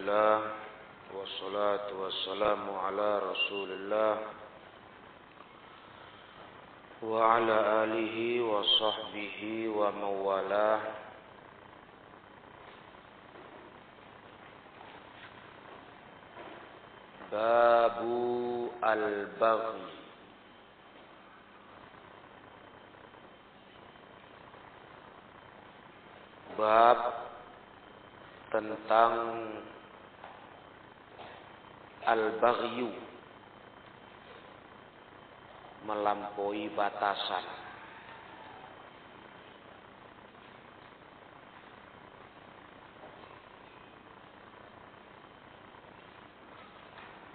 لله والصلاة والسلام على رسول الله وعلى آله وصحبه ومن والاه باب البغي bab tentang al-baghyu. Melampaui batasan.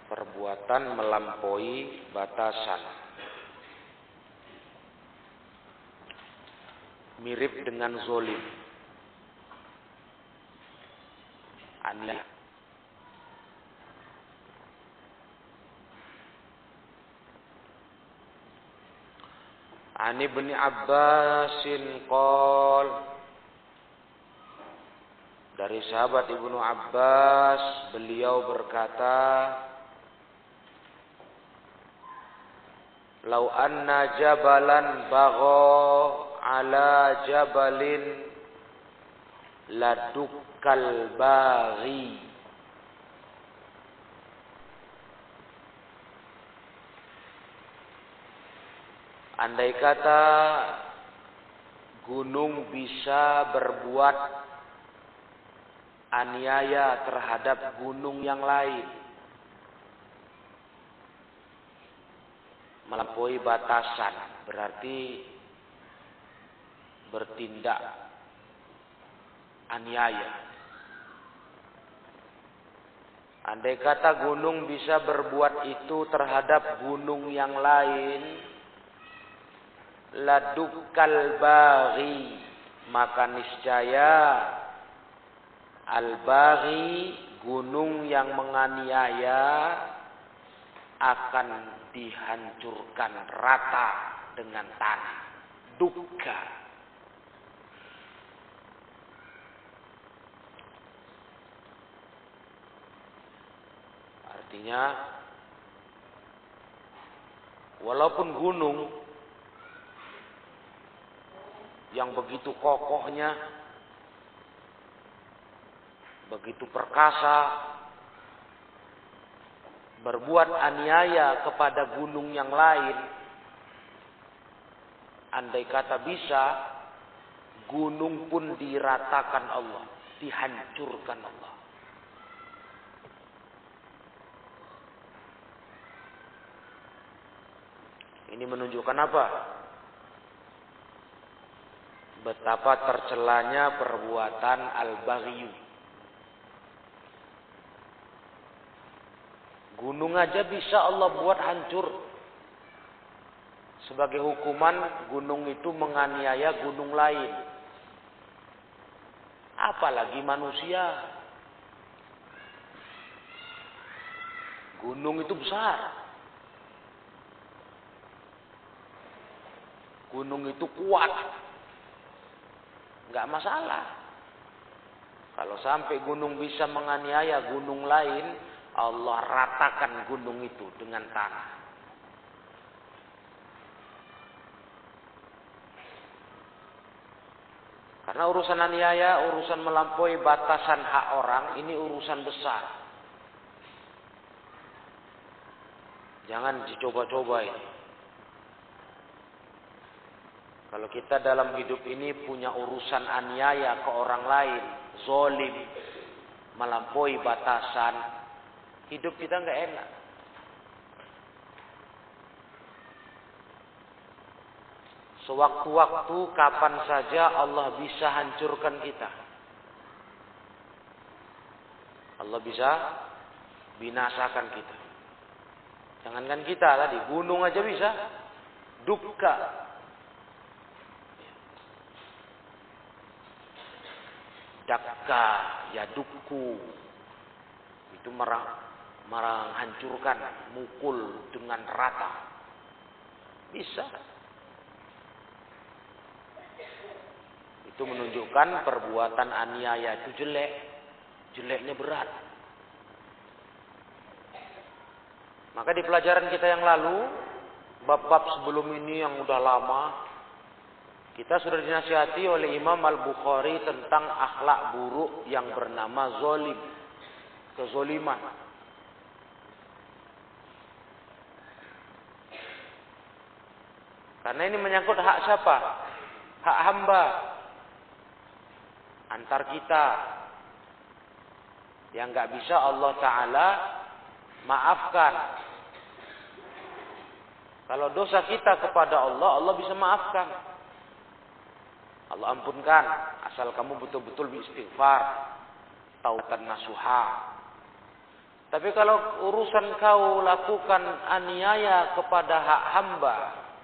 Perbuatan melampaui batasan. Mirip dengan zolim. Aneh An Ibnu Abbasin qol Dari sahabat Ibnu Abbas beliau berkata Lau anna jabalan bagho ala jabalin ladukkal baghi Andai kata gunung bisa berbuat aniaya terhadap gunung yang lain. Melampaui batasan berarti bertindak aniaya. Andai kata gunung bisa berbuat itu terhadap gunung yang lain, ladukal baghi. Maka niscaya al baghi gunung yang menganiaya akan dihancurkan rata dengan tanah. Duka. Artinya walaupun gunung yang begitu kokohnya, begitu perkasa, berbuat aniaya kepada gunung yang lain, andai kata bisa, gunung pun diratakan Allah, dihancurkan Allah. Ini menunjukkan apa? Betapa tercelanya perbuatan al-baghyu. Gunung aja bisa Allah buat hancur. Sebagai hukuman gunung itu menganiaya gunung lain. Apalagi manusia. Gunung itu besar. Gunung itu kuat nggak masalah. Kalau sampai gunung bisa menganiaya gunung lain, Allah ratakan gunung itu dengan tanah. Karena urusan aniaya, urusan melampaui batasan hak orang, ini urusan besar. Jangan dicoba-coba ini. Kalau kita dalam hidup ini punya urusan aniaya ke orang lain, zolim, melampaui batasan, hidup kita nggak enak. Sewaktu-waktu kapan saja Allah bisa hancurkan kita. Allah bisa binasakan kita. Jangankan kita tadi, gunung aja bisa. Duka, dakka ya duku itu merang menghancurkan mukul dengan rata. Bisa. Itu menunjukkan perbuatan aniaya itu jelek. Jeleknya berat. Maka di pelajaran kita yang lalu bab-bab sebelum ini yang udah lama kita sudah dinasihati oleh Imam Al-Bukhari tentang akhlak buruk yang bernama zolim. Kezoliman. Karena ini menyangkut hak siapa? Hak hamba. Antar kita. Yang nggak bisa Allah Ta'ala maafkan. Kalau dosa kita kepada Allah, Allah bisa maafkan. Allah ampunkan. Asal kamu betul-betul beristighfar. Tautan nasuha. Tapi kalau urusan kau lakukan aniaya kepada hak hamba,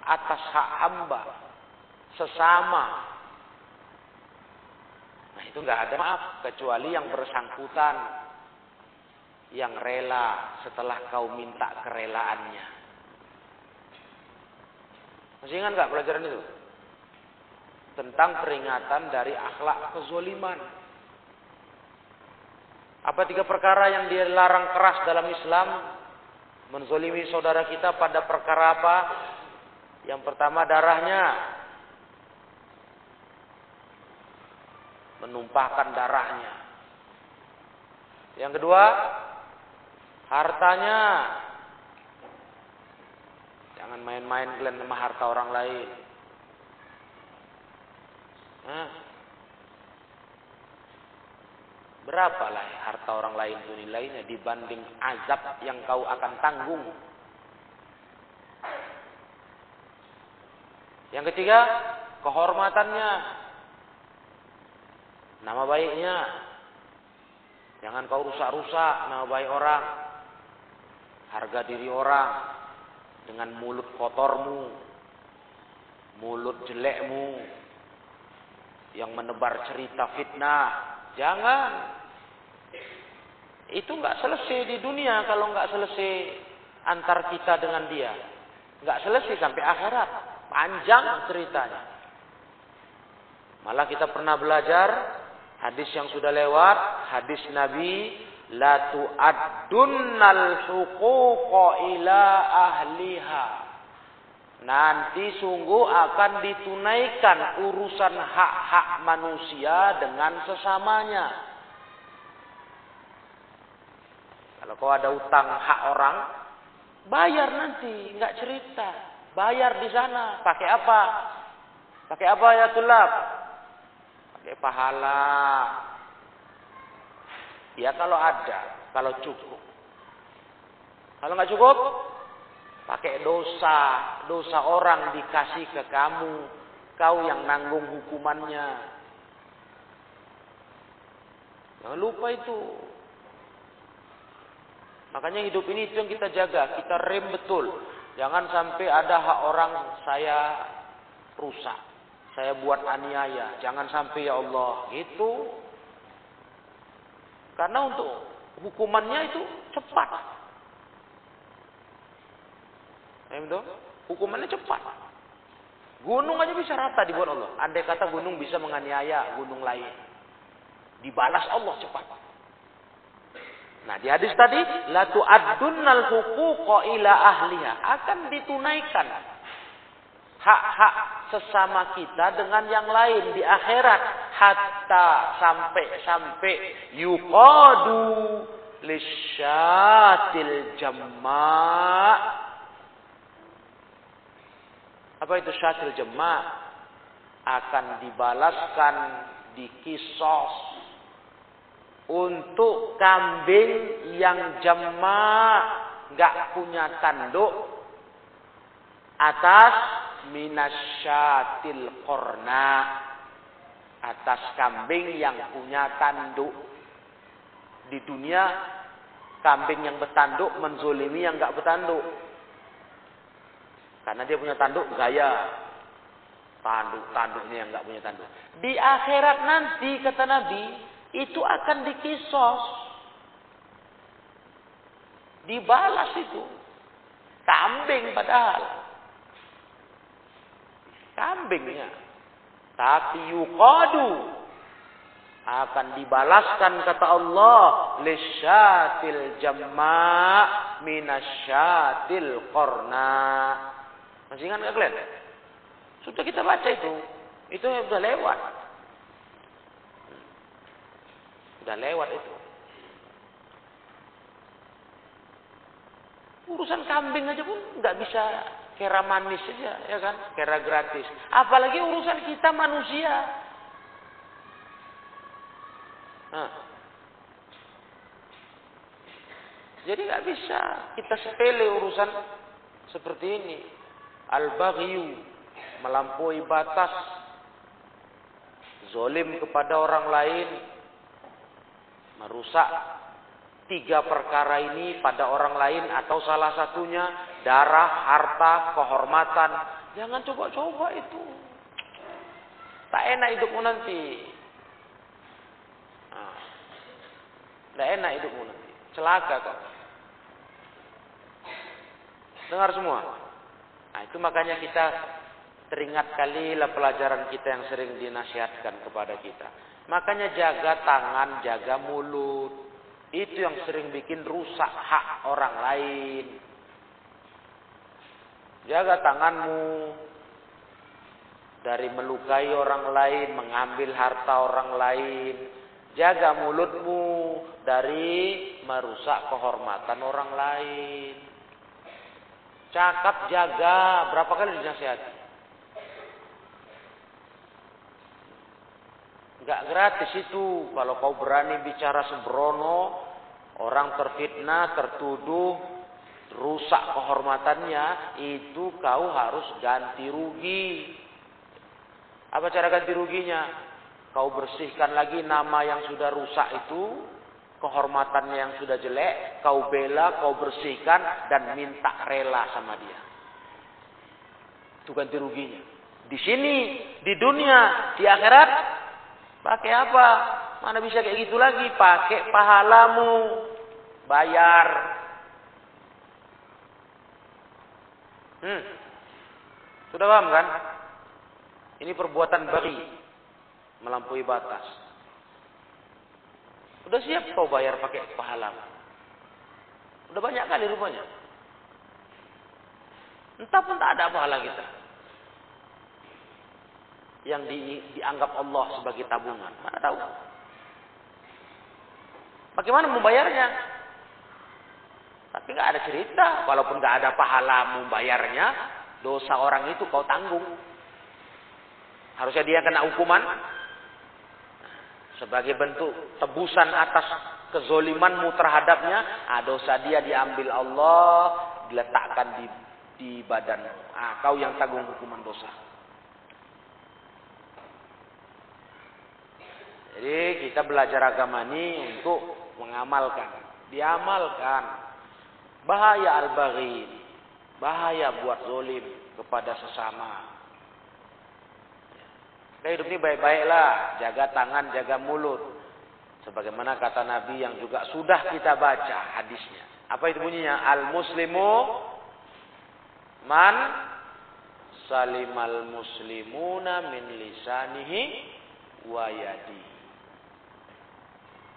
atas hak hamba, sesama, nah itu nggak ada maaf kecuali yang bersangkutan, yang rela setelah kau minta kerelaannya. Masih ingat nggak pelajaran itu? Tentang peringatan dari akhlak kezoliman. Apa tiga perkara yang dilarang keras dalam Islam? Menzolimi saudara kita pada perkara apa? Yang pertama darahnya. Menumpahkan darahnya. Yang kedua, hartanya. Jangan main-main kalian sama harta orang lain. Hah? Berapalah harta orang lain itu nilainya dibanding azab yang kau akan tanggung. Yang ketiga, kehormatannya. Nama baiknya. Jangan kau rusak-rusak nama baik orang. Harga diri orang dengan mulut kotormu, mulut jelekmu, yang menebar cerita fitnah. Jangan. Itu nggak selesai di dunia kalau nggak selesai antar kita dengan dia. Nggak selesai sampai akhirat. Panjang ceritanya. Malah kita pernah belajar hadis yang sudah lewat, hadis Nabi la tu'addunnal huquqa ila ahliha Nanti sungguh akan ditunaikan urusan hak-hak manusia dengan sesamanya. Kalau kau ada utang hak orang, bayar nanti, nggak cerita. Bayar di sana. Pakai apa? Pakai apa ya tulab? Pakai pahala. Ya kalau ada, kalau cukup. Kalau nggak cukup, Pakai dosa, dosa orang dikasih ke kamu, kau yang nanggung hukumannya. Jangan lupa itu. Makanya hidup ini itu yang kita jaga, kita rem betul. Jangan sampai ada hak orang saya rusak. Saya buat aniaya. Jangan sampai ya Allah. Itu. Karena untuk hukumannya itu cepat. Itu hukumannya cepat. Gunung aja bisa rata dibuat Allah. Andai kata gunung bisa menganiaya gunung lain. Dibalas Allah cepat. Nah di hadis tadi, la tu'addunnal huquqa ila ahliha. Akan ditunaikan hak-hak sesama kita dengan yang lain di akhirat hatta sampai-sampai yuqadu lisyatil jamma' Apa itu syatil jema' akan dibalaskan di kisos. Untuk kambing yang jema' nggak punya tanduk. Atas minasyatil korna. Atas kambing yang punya tanduk. Di dunia kambing yang bertanduk menzolimi yang nggak bertanduk karena dia punya tanduk gaya. Tanduk, tanduknya yang nggak punya tanduk. Di akhirat nanti kata Nabi itu akan dikisos. Dibalas itu. Kambing padahal. Kambingnya. Tapi yukadu. akan dibalaskan kata Allah lisyatil jamma minasyatil korna masih ingat nggak kalian sudah kita baca itu. Itu sudah lewat. Sudah lewat itu. Urusan kambing aja pun nggak bisa. Kera manis saja ya kan? Kera gratis. Apalagi urusan kita manusia. Nah. Jadi nggak bisa. Kita sepele urusan seperti ini. Al-baghyu melampaui batas zolim kepada orang lain merusak tiga perkara ini pada orang lain atau salah satunya darah, harta, kehormatan. Jangan coba-coba itu. Tak enak hidupmu nanti. Tidak enak hidupmu nanti. Celaka kok. Dengar semua. Nah itu makanya kita teringat kali lah pelajaran kita yang sering dinasihatkan kepada kita. Makanya jaga tangan, jaga mulut. Itu yang sering bikin rusak hak orang lain. Jaga tanganmu dari melukai orang lain, mengambil harta orang lain. Jaga mulutmu dari merusak kehormatan orang lain. Cakap jaga, berapa kali dinasihati? Enggak gratis itu. Kalau kau berani bicara sembrono, orang terfitnah, tertuduh, rusak kehormatannya, itu kau harus ganti rugi. Apa cara ganti ruginya? Kau bersihkan lagi nama yang sudah rusak itu, kehormatannya yang sudah jelek, kau bela, kau bersihkan, dan minta rela sama dia. Itu ganti ruginya. Di sini, di dunia, di akhirat, pakai apa? Mana bisa kayak gitu lagi? Pakai pahalamu, bayar. Hmm. Sudah paham kan? Ini perbuatan bagi melampaui batas. Udah siap kau bayar pakai pahala. Udah banyak kali rupanya. Entah pun tak ada pahala kita. Yang di, dianggap Allah sebagai tabungan. Mana tahu. Bagaimana membayarnya? Tapi nggak ada cerita. Walaupun nggak ada pahala membayarnya, dosa orang itu kau tanggung. Harusnya dia kena hukuman, sebagai bentuk tebusan atas kezolimanmu terhadapnya, ah, dosa dia diambil Allah, diletakkan di di badan. Ah, kau yang tanggung hukuman dosa. Jadi kita belajar agama ini untuk mengamalkan, diamalkan. Bahaya al-baghi, bahaya buat zolim kepada sesama. Kita hidup ini baik-baiklah, jaga tangan, jaga mulut. Sebagaimana kata Nabi yang juga sudah kita baca hadisnya. Apa itu bunyinya? Al-muslimu man salimal muslimuna min lisanihi wa yadi.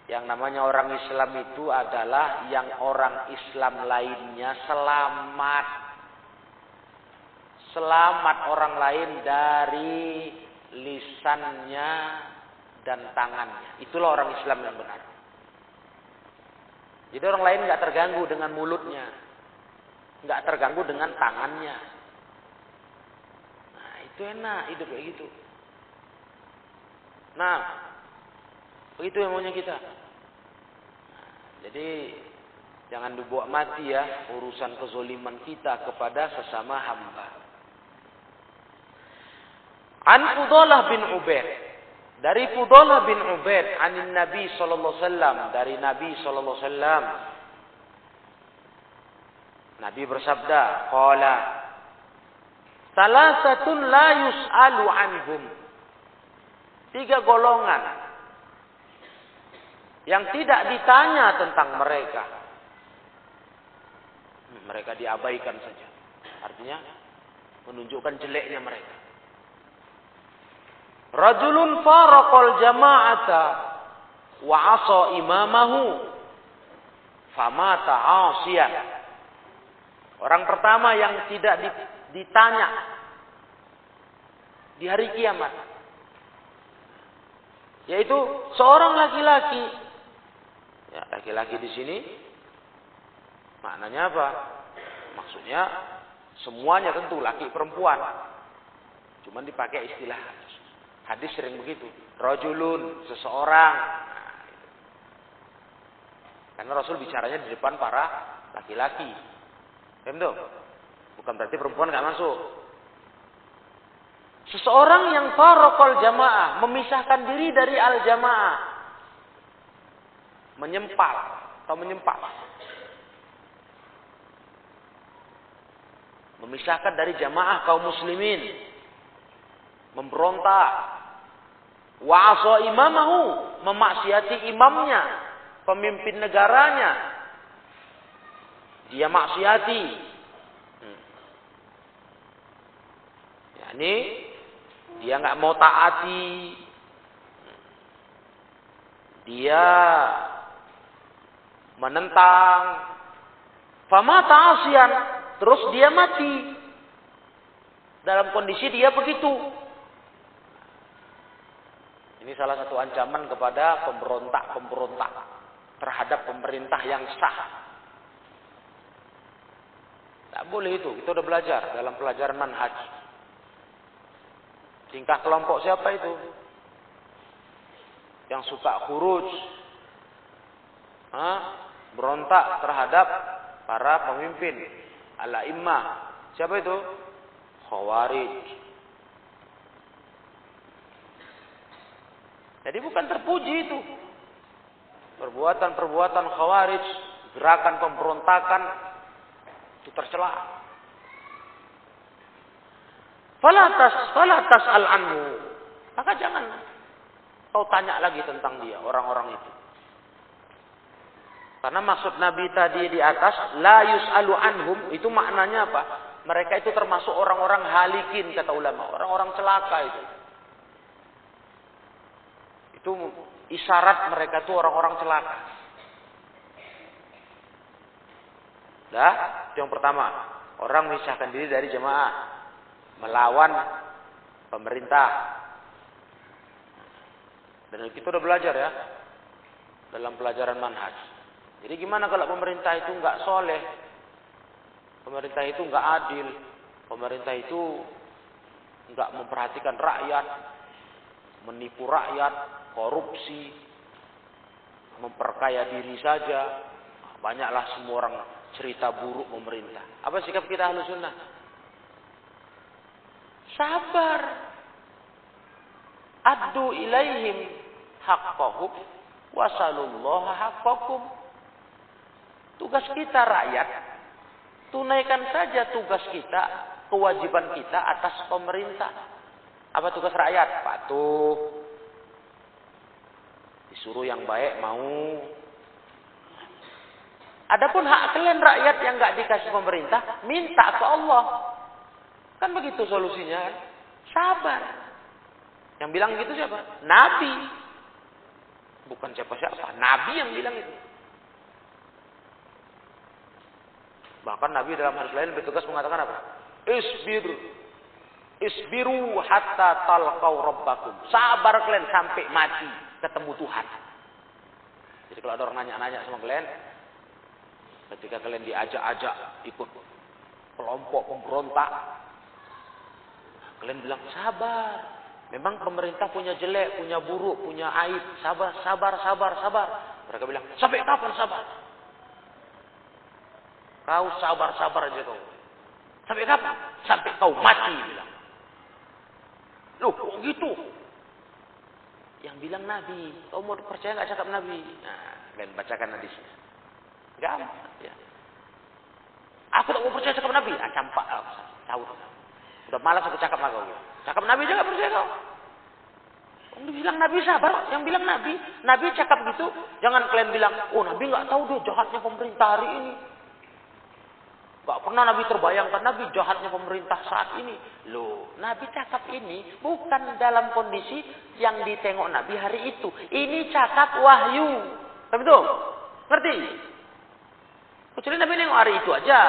Yang namanya orang Islam itu adalah yang orang Islam lainnya selamat. Selamat orang lain dari lisannya dan tangannya. Itulah orang Islam yang benar. Jadi orang lain nggak terganggu dengan mulutnya, nggak terganggu dengan tangannya. Nah itu enak hidup kayak gitu. Nah begitu yang maunya kita. Nah, jadi jangan dibuat mati ya urusan kezoliman kita kepada sesama hamba. An Fudalah bin Ubaid. Dari Fudalah bin Ubaid anin Nabi sallallahu alaihi wasallam, dari Nabi sallallahu alaihi wasallam. Nabi bersabda, qala Salasatun la yus'alu anhum. Tiga golongan yang tidak ditanya tentang mereka. Mereka diabaikan saja. Artinya menunjukkan jeleknya mereka. Rajulun faraqal jama'ata wa asa imamahu famata asiyan. Orang pertama yang tidak ditanya di hari kiamat yaitu seorang laki-laki. Ya, laki-laki di sini maknanya apa? Maksudnya semuanya tentu laki perempuan. Cuman dipakai istilah hadis sering begitu. Rojulun, seseorang. Nah, Karena Rasul bicaranya di depan para laki-laki. Paham Bukan berarti perempuan nggak masuk. Seseorang yang farokol jamaah, memisahkan diri dari al jamaah. Menyempal atau menyempal. Memisahkan dari jamaah kaum muslimin. Memberontak. Wa'asa imamahu. Memaksiati imamnya. Pemimpin negaranya. Dia maksiati. Hmm. Ya, ini dia nggak mau taati. Dia menentang. Fama ta'asian. Terus dia mati. Dalam kondisi dia begitu. Ini salah satu ancaman kepada pemberontak-pemberontak terhadap pemerintah yang sah. Tak boleh itu. Kita udah belajar dalam pelajaran manhaj. Tingkah kelompok siapa itu? Yang suka khuruj. Hah? Berontak terhadap para pemimpin. Ala imma. Siapa itu? Khawarij. Jadi bukan terpuji itu. Perbuatan-perbuatan khawarij, gerakan pemberontakan itu tercela. Falatas, falatas al anhu. Maka jangan kau tanya lagi tentang dia, orang-orang itu. Karena maksud Nabi tadi di atas, la yus'alu anhum, itu maknanya apa? Mereka itu termasuk orang-orang halikin, kata ulama. Orang-orang celaka itu. Itu isyarat mereka itu orang-orang celaka. Dah, itu yang pertama. Orang memisahkan diri dari jemaah melawan pemerintah. Dan kita udah belajar ya dalam pelajaran manhaj. Jadi gimana kalau pemerintah itu nggak soleh, pemerintah itu nggak adil, pemerintah itu nggak memperhatikan rakyat, menipu rakyat, korupsi, memperkaya diri saja, banyaklah semua orang cerita buruk pemerintah. Apa sikap kita ahlu sunnah? Sabar. Addu ilaihim haqqahum wasalullaha haqqakum. Tugas kita rakyat, tunaikan saja tugas kita, kewajiban kita atas pemerintah. Apa tugas rakyat? Patuh. Disuruh yang baik mau. Adapun hak kalian rakyat yang nggak dikasih pemerintah, minta ke Allah. Kan begitu solusinya. Sabar. Yang bilang gitu siapa? Nabi. Bukan siapa-siapa. Nabi yang bilang itu. Bahkan Nabi dalam hadis lain bertugas mengatakan apa? Isbir. Isbiru hatta talqau rabbakum. Sabar kalian sampai mati ketemu Tuhan. Jadi kalau ada orang nanya-nanya sama kalian, ketika kalian diajak-ajak ikut kelompok pemberontak, Kalian bilang sabar. Memang pemerintah punya jelek, punya buruk, punya aib. Sabar, sabar, sabar, sabar. Mereka bilang, sampai kapan sabar? Kau sabar, sabar aja kau. Sampai kapan? Sampai kau mati, bilang. Loh, kok gitu? Yang bilang Nabi. Kau mau percaya nggak cakap Nabi? Nah, kalian bacakan hadisnya. Gampang. Ya. Aku tak mau percaya cakap Nabi. Ah, campak. Ah, tahu. Udah malas aku cakap sama kau. Cakap Nabi aja gak percaya kau. Yang bilang Nabi sabar, yang bilang Nabi, Nabi cakap gitu, jangan kalian bilang, oh Nabi nggak tahu dia jahatnya pemerintah hari ini. Gak pernah Nabi terbayangkan Nabi jahatnya pemerintah saat ini. Loh, Nabi cakap ini bukan dalam kondisi yang ditengok Nabi hari itu. Ini cakap wahyu. Tapi itu, ngerti? Kecuali Nabi nengok hari itu aja.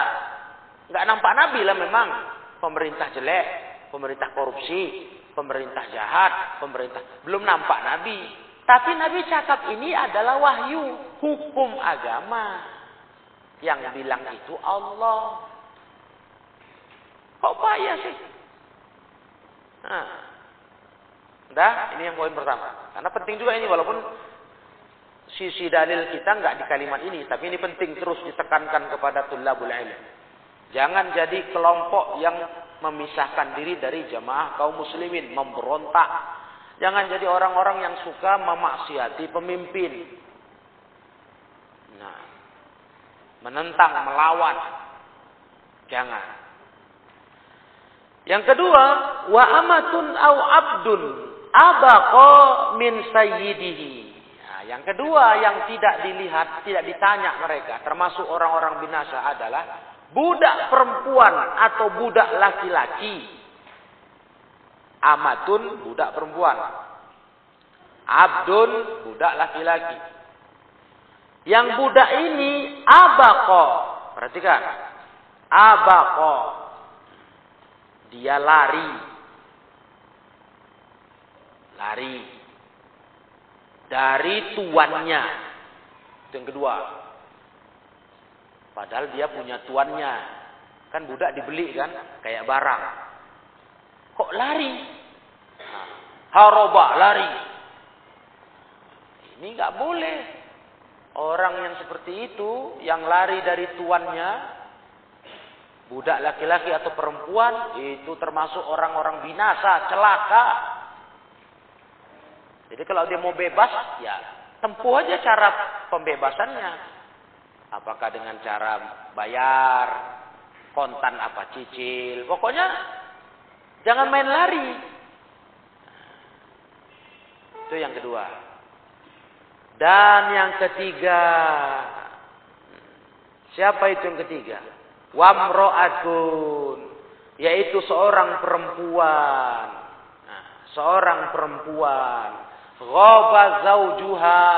Gak nampak Nabi lah memang. Pemerintah jelek, pemerintah korupsi, pemerintah jahat, pemerintah belum nampak Nabi. Tapi Nabi cakap ini adalah wahyu, hukum agama. Yang bilang itu Allah. Kok payah sih? Nah. Udah, ini yang poin pertama. Karena penting juga ini walaupun sisi dalil kita nggak di kalimat ini, tapi ini penting terus ditekankan kepada tulabul ilm. Jangan jadi kelompok yang memisahkan diri dari jamaah kaum muslimin, memberontak. Jangan jadi orang-orang yang suka memaksiati pemimpin. Nah, menentang, melawan. Jangan. Yang kedua, wa amatun au abdun abaqa min sayyidihi. Nah, yang kedua yang tidak dilihat, tidak ditanya mereka, termasuk orang-orang binasa adalah budak perempuan atau budak laki-laki. Amatun budak perempuan. Abdun budak laki-laki. Yang budak ini abako. Perhatikan. Abako. Dia lari. Lari. Dari tuannya. Itu yang kedua. Padahal dia punya tuannya. Kan budak dibeli kan. Kayak barang. Kok lari? Haroba lari. Ini nggak boleh. Orang yang seperti itu, yang lari dari tuannya, budak laki-laki atau perempuan, itu termasuk orang-orang binasa, celaka. Jadi kalau dia mau bebas, ya tempuh aja cara pembebasannya. Apakah dengan cara bayar, kontan apa cicil, pokoknya jangan main lari. Itu yang kedua. Dan yang ketiga, siapa itu yang ketiga? Wamro'atun, yaitu seorang perempuan. Nah, seorang perempuan. Ghoba zaujuha,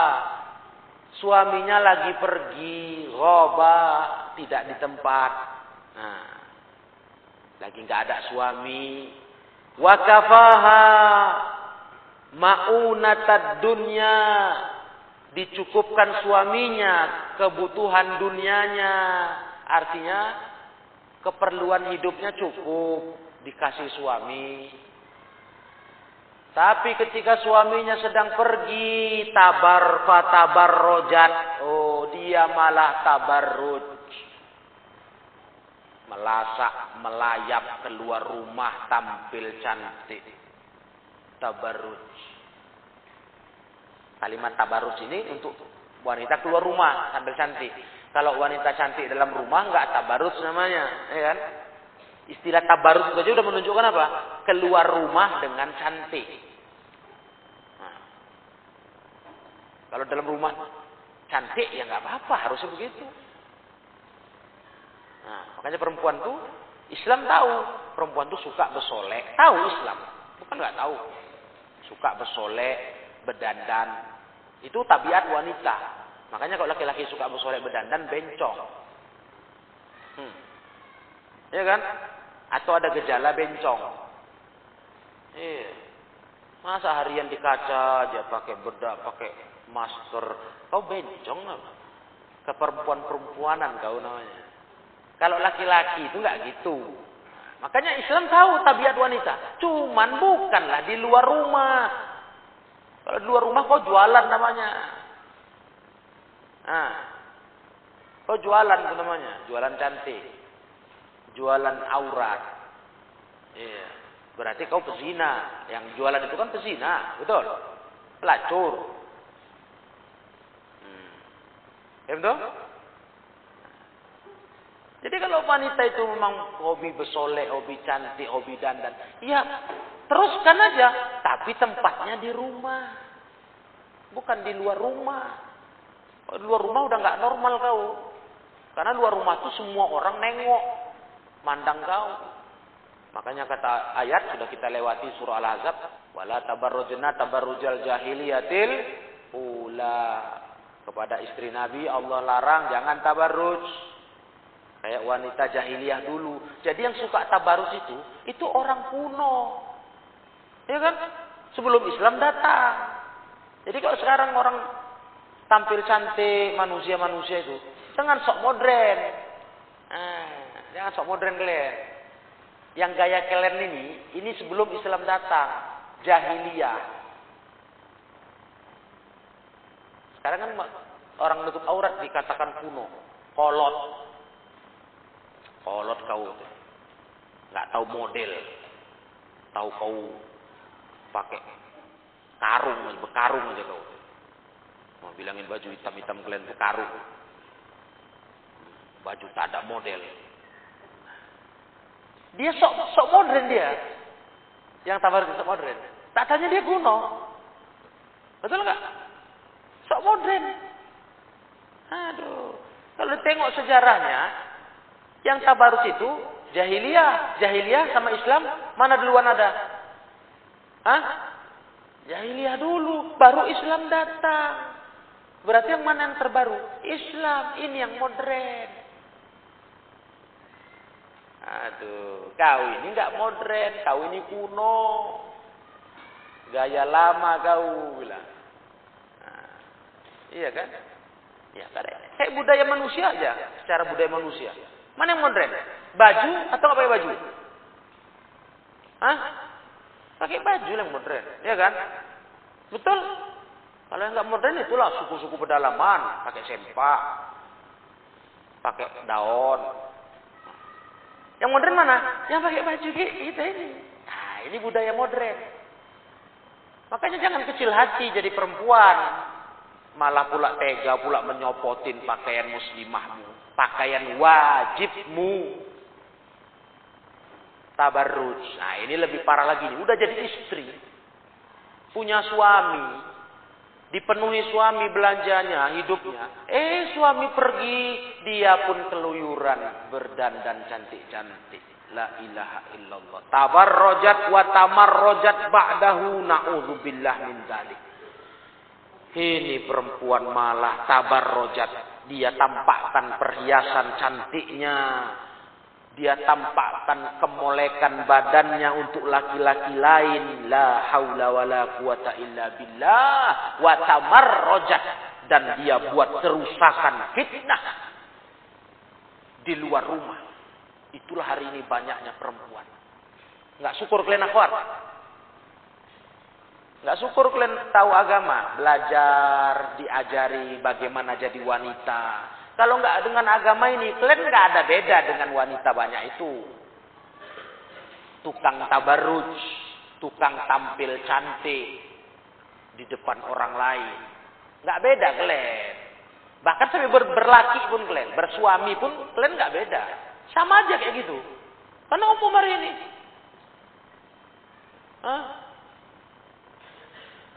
suaminya lagi pergi, ghoba, tidak di tempat. Nah, lagi nggak ada suami. Wakafaha ma'unatad dunya dicukupkan suaminya kebutuhan dunianya. Artinya keperluan hidupnya cukup dikasih suami. Tapi ketika suaminya sedang pergi tabar fatabar rojat oh dia malah tabarruj. Melasak melayap keluar rumah tampil cantik. Tabarruj Kalimat tabarus ini untuk wanita keluar rumah sambil cantik. Kalau wanita cantik dalam rumah nggak tabarus namanya, ya kan? Istilah tabarus saja sudah menunjukkan apa? Keluar rumah dengan cantik. Nah. Kalau dalam rumah cantik ya nggak apa-apa, harusnya begitu. Nah, makanya perempuan tuh Islam tahu, perempuan tuh suka bersolek, tahu Islam, bukan nggak tahu. Suka bersolek, berdandan. Itu tabiat wanita. Makanya kalau laki-laki suka bersolek berdandan, bencong. Hmm. Ya kan? Atau ada gejala bencong. Iya. Masa harian di kaca aja pakai bedak, pakai masker. Kau bencong apa? Keperempuan-perempuanan kau namanya. Kalau laki-laki itu nggak gitu. Makanya Islam tahu tabiat wanita. Cuman bukanlah di luar rumah. Kalau di luar rumah kau jualan namanya. Nah, kau jualan itu namanya, jualan cantik, jualan aurat. Iya. Berarti kau pezina. Yang jualan itu kan pezina, betul? Pelacur. Hmm. Ya betul? Jadi kalau wanita itu memang hobi bersolek, hobi cantik, hobi dandan, ya Teruskan aja, tapi tempatnya di rumah. Bukan di luar rumah. Di luar rumah udah nggak normal kau. Karena luar rumah itu semua orang nengok, mandang kau. Makanya kata ayat sudah kita lewati surah Al-Ahzab, wala tabarrujna tabarrujal jahiliyatil ula. Kepada istri Nabi Allah larang jangan tabarruj. Kayak wanita jahiliyah dulu. Jadi yang suka tabarruj itu, itu orang kuno. Ya kan? Sebelum Islam datang. Jadi kalau sekarang orang tampil cantik manusia-manusia itu, jangan sok modern. Nah, jangan sok modern kalian. Yang gaya kalian ini, ini sebelum Islam datang, jahiliyah. Sekarang kan orang menutup aurat dikatakan kuno, kolot. Kolot kau. Nggak tahu model. Tahu kau pakai karung, berkarung aja kau. Mau bilangin baju hitam-hitam kalian itu karung. Baju tak ada model. Dia sok sok modern dia. Yang tabar sok modern. Tak tanya dia kuno. Betul nggak? Sok modern. Aduh. Kalau tengok sejarahnya, yang tabarus itu jahiliyah, jahiliyah sama Islam mana duluan ada? Hah? Jahiliyah dulu, baru Islam datang. Berarti yang mana yang terbaru? Islam, ini yang modern. Aduh, kau ini nggak modern, kau ini kuno. Gaya lama kau bilang. Nah, iya kan? Ya, kayak budaya manusia aja, secara budaya manusia. Mana yang modern? Baju atau apa pakai baju? Hah? Pakai baju yang modern, ya kan? Betul? Kalau yang nggak modern itulah suku-suku pedalaman, pakai sempak, pakai daun. Yang modern mana? Yang pakai baju kita ini. Nah, ini budaya modern. Makanya jangan kecil hati jadi perempuan. Malah pula tega pula menyopotin pakaian muslimahmu. Pakaian wajibmu. Tabarruj. Nah ini lebih parah lagi. Udah jadi istri. Punya suami dipenuhi suami belanjanya, hidupnya. Eh suami pergi, dia pun keluyuran berdandan cantik-cantik. La ilaha illallah. Tabarrojat wa tamarrojat ba'dahu na'udzubillah min dzalik. Ini perempuan malah tabarrojat. Dia tampakkan perhiasan cantiknya dia tampakkan kemolekan badannya untuk laki-laki lain. La haula wala quwata illa billah. Wa tamarrajat. Dan dia buat kerusakan fitnah di luar rumah. Itulah hari ini banyaknya perempuan. Nggak syukur kalian akhwat. Nggak syukur kalian tahu agama. Belajar diajari bagaimana jadi wanita kalau nggak dengan agama ini, kalian nggak ada beda dengan wanita banyak itu. Tukang tabarruj, tukang tampil cantik di depan orang lain. Nggak beda kalian. Bahkan sampai ber berlaki pun kalian, bersuami pun kalian nggak beda. Sama aja kayak gitu. Karena umum hari ini. Hah?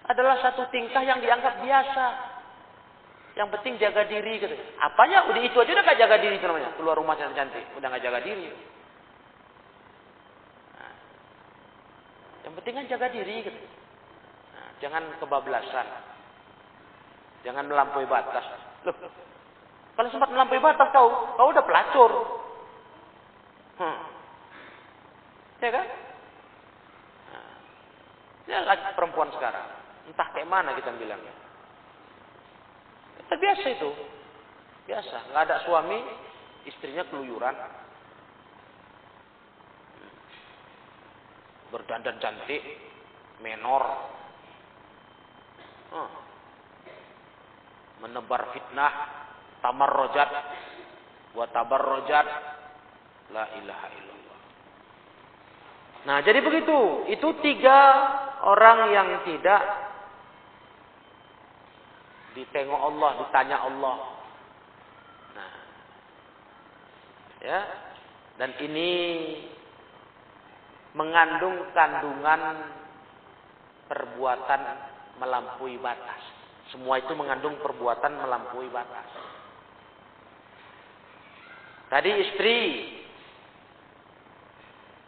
Adalah satu tingkah yang dianggap biasa. Yang penting jaga diri gitu. Apanya udah itu aja udah gak jaga diri namanya. Keluar rumah cantik cantik, udah gak jaga diri. Nah, yang penting kan jaga diri gitu. Nah, jangan kebablasan. Jangan melampaui batas. Loh, kalau sempat melampaui batas kau, kau udah pelacur. Hmm. Ya kan? Nah, ya lagi perempuan sekarang. Entah kayak mana kita bilangnya. Terbiasa itu. Biasa. Nggak ada suami, istrinya keluyuran. Berdandan cantik, menor. Hmm. Menebar fitnah, tamar rojat, buat tabar rojat, la ilaha illallah. Nah, jadi begitu. Itu tiga orang yang tidak ditengok Allah, ditanya Allah. Nah, ya, dan ini mengandung kandungan perbuatan melampaui batas. Semua itu mengandung perbuatan melampaui batas. Tadi istri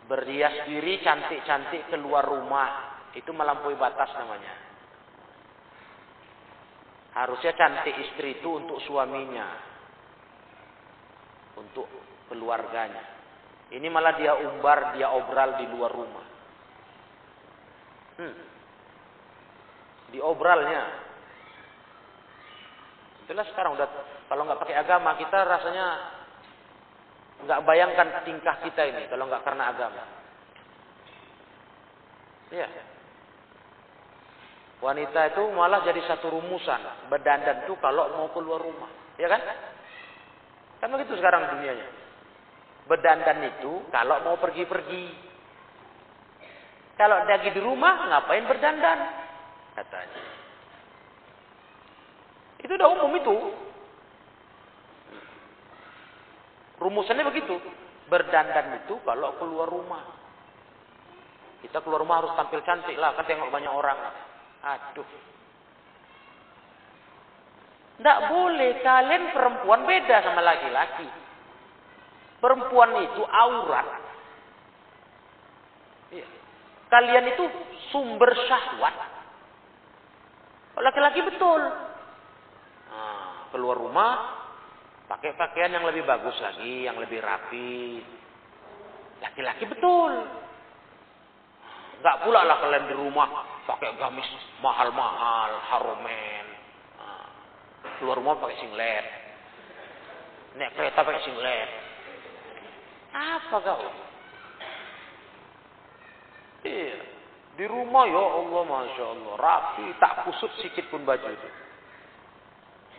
berhias diri cantik-cantik keluar rumah, itu melampaui batas namanya. Harusnya cantik istri itu untuk suaminya, untuk keluarganya. Ini malah dia umbar, dia obral di luar rumah. Hmm. Di obralnya. Itulah sekarang udah kalau nggak pakai agama kita rasanya nggak bayangkan tingkah kita ini kalau nggak karena agama. Iya. Wanita itu malah jadi satu rumusan berdandan tuh kalau mau keluar rumah, ya kan? Kan begitu sekarang dunianya. Berdandan itu kalau mau pergi-pergi. Kalau lagi di rumah ngapain berdandan? Katanya. Itu udah umum itu. Rumusannya begitu. Berdandan itu kalau keluar rumah. Kita keluar rumah harus tampil cantik lah. Kan tengok banyak orang. Aduh. Tidak boleh. Kalian perempuan beda sama laki-laki. Perempuan itu aurat. Iya. Kalian itu sumber syahwat. Laki-laki betul. Nah, keluar rumah Pakai pakaian yang lebih bagus lagi, yang lebih rapi. Laki-laki betul. Enggak pula lah kalian di rumah pakai gamis mahal-mahal, haromen. Nah, keluar rumah pakai singlet. Naik kereta pakai singlet. Apa kau? Iya. Di rumah ya Allah Masya Allah. Rapi, tak kusut sikit pun baju itu.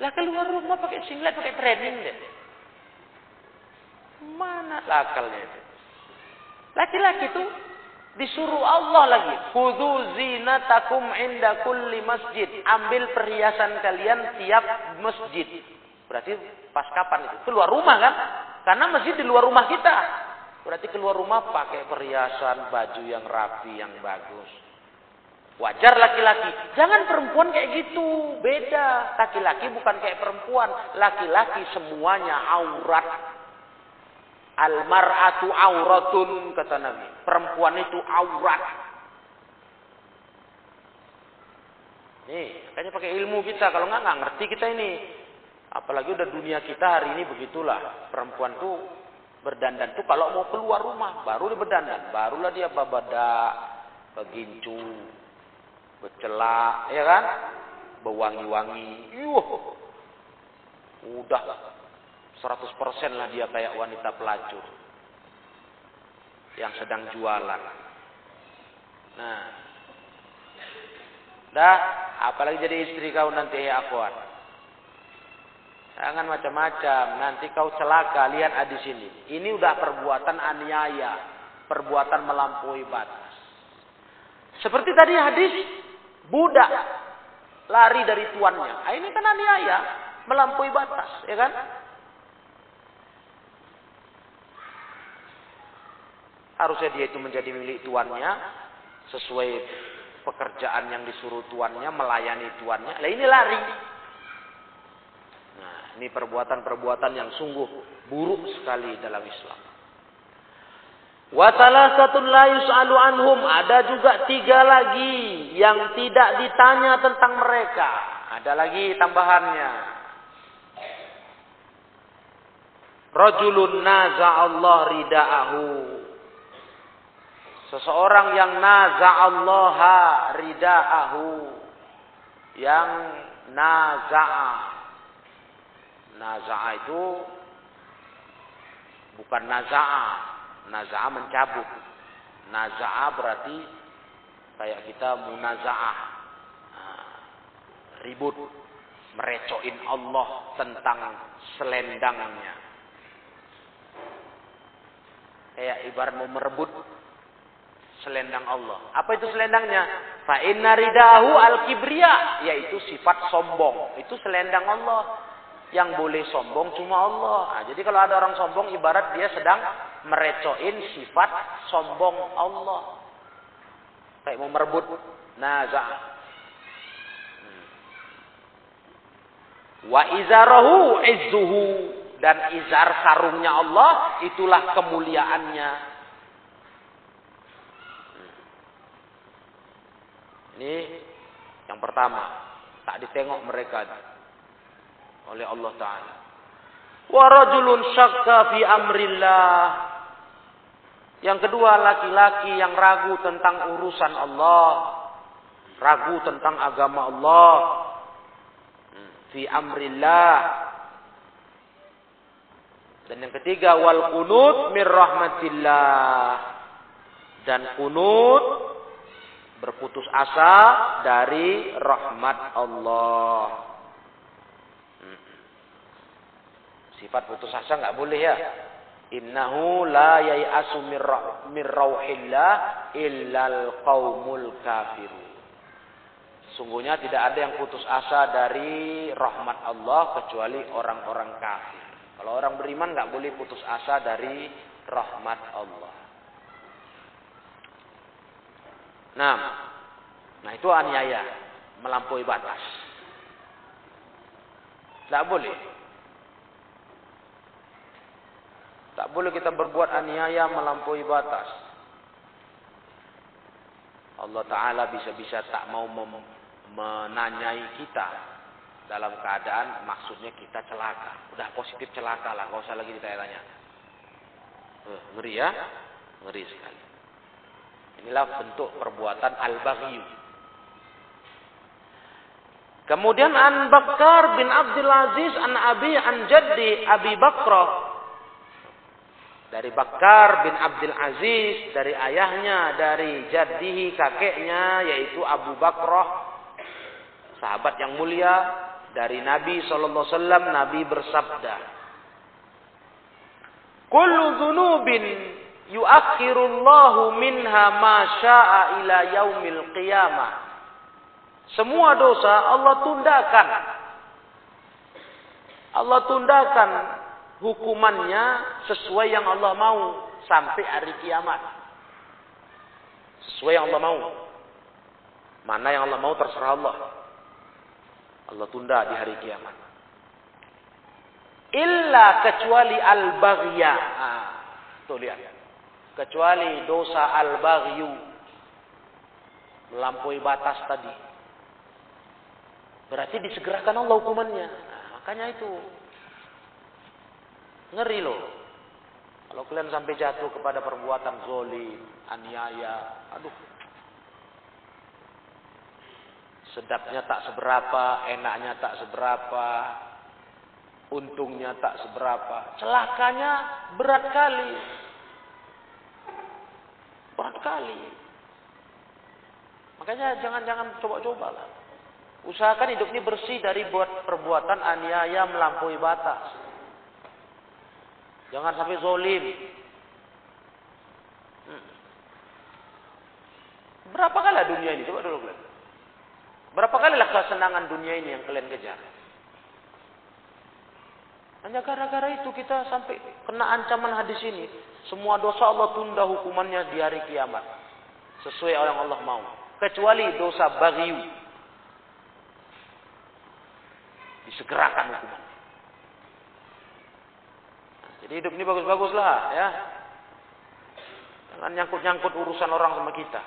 Lah keluar rumah pakai singlet, pakai training deh. Mana akalnya itu? Laki-laki itu disuruh Allah lagi. Khudhu zinatakum inda kulli masjid. Ambil perhiasan kalian tiap masjid. Berarti pas kapan itu? Keluar rumah kan? Karena masjid di luar rumah kita. Berarti keluar rumah pakai perhiasan, baju yang rapi, yang bagus. Wajar laki-laki. Jangan perempuan kayak gitu. Beda. Laki-laki bukan kayak perempuan. Laki-laki semuanya aurat. Almar'atu auratun kata Nabi. Perempuan itu aurat. Nih, kayaknya pakai ilmu kita. Kalau nggak nggak ngerti kita ini. Apalagi udah dunia kita hari ini begitulah. Perempuan tuh berdandan tuh kalau mau keluar rumah baru dia berdandan. Barulah dia babada, begincu, bercelak, ya kan? Berwangi-wangi. Yuh. Udah 100% lah dia kayak wanita pelacur. Yang sedang jualan. Nah. Dah, apalagi jadi istri kau nanti ya akhwat. Jangan macam-macam, nanti kau celaka, lihat di sini. Ini udah perbuatan aniaya, perbuatan melampaui batas. Seperti tadi hadis budak lari dari tuannya. Nah, ini kan aniaya, melampaui batas, ya kan? Harusnya dia itu menjadi milik tuannya sesuai pekerjaan yang disuruh tuannya, melayani tuannya. Lah ini lari. Nah, ini perbuatan-perbuatan yang sungguh buruk sekali dalam Islam. Wa salasatun la yus'alu anhum. Ada juga tiga lagi yang tidak ditanya tentang mereka. Ada lagi tambahannya. Rajulun naza Allah rida'ahu. Seseorang yang naza Allah rida'ahu. Yang naza'a. Naza'a itu bukan naza'a Naza'a mencabut. Naza'a berarti kayak kita munaza'ah. Nah, ribut. Merecoin Allah tentang selendangnya. Kayak ibarat mau merebut selendang Allah. Apa itu selendangnya? Fa inna ridahu al-kibriya, yaitu sifat sombong. Itu selendang Allah. Yang boleh sombong cuma Allah. Nah, jadi kalau ada orang sombong ibarat dia sedang merecoin sifat sombong Allah. Kayak mau merebut naza. Hmm. Wa izarahu izzuhu. dan izar sarungnya Allah, itulah kemuliaannya. Ini yang pertama, tak ditengok mereka oleh Allah Ta'ala. Warajulun syakka fi amrillah. Yang kedua, laki-laki yang ragu tentang urusan Allah. Ragu tentang agama Allah. Hmm, fi amrillah. Dan yang ketiga, wal kunut mir rahmatillah. Dan kunut berputus asa dari rahmat Allah. Sifat putus asa nggak boleh ya. Innahu la yai'asu mir rauhillah illal qaumul kafiru. Sungguhnya tidak ada yang putus asa dari rahmat Allah kecuali orang-orang kafir. Kalau orang beriman nggak boleh putus asa dari rahmat Allah. Nah, nah itu aniaya, melampaui batas. Tidak boleh. Tak boleh kita berbuat aniaya melampaui batas. Allah Ta'ala bisa-bisa tak mau menanyai kita dalam keadaan maksudnya kita celaka. Udah positif celaka lah, gak usah lagi ditanya-tanya. Uh, ngeri ya, ngeri sekali. Inilah bentuk perbuatan al-baghyu. Kemudian An Bakar bin Abdul Aziz an Abi an Jaddi Abi Bakrah dari Bakar bin Abdul Aziz, dari ayahnya, dari jadihi kakeknya, yaitu Abu Bakrah, sahabat yang mulia, dari Nabi Sallallahu Alaihi Wasallam, Nabi bersabda, Kullu dhunubin yuakhirullahu minha ma sya'a ila yaumil qiyamah. Semua dosa Allah tundakan. Allah tundakan hukumannya sesuai yang Allah mau sampai hari kiamat. Sesuai yang Allah mau. Mana yang Allah mau terserah Allah. Allah tunda di hari kiamat. Illa kecuali al-baghya. Ah, tuh lihat. Kecuali dosa al-baghyu. Melampaui batas tadi. Berarti disegerakan Allah hukumannya. Nah, makanya itu Ngeri loh. Kalau kalian sampai jatuh kepada perbuatan zolim, aniaya, aduh. Sedapnya tak seberapa, enaknya tak seberapa, untungnya tak seberapa. Celakanya berat kali. Berat kali. Makanya jangan-jangan coba-coba lah. Usahakan hidup ini bersih dari buat perbuatan aniaya melampaui batas. Jangan sampai zolim. Hmm. Berapa kali dunia ini? Coba dulu kalian. Berapa kali lah kesenangan dunia ini yang kalian kejar? Hanya gara-gara itu kita sampai kena ancaman hadis ini. Semua dosa Allah tunda hukumannya di hari kiamat. Sesuai yang Allah mau. Kecuali dosa bagiu. Disegerakan hukuman. Jadi hidup ini bagus-bagus lah ya. Jangan nyangkut-nyangkut urusan orang sama kita.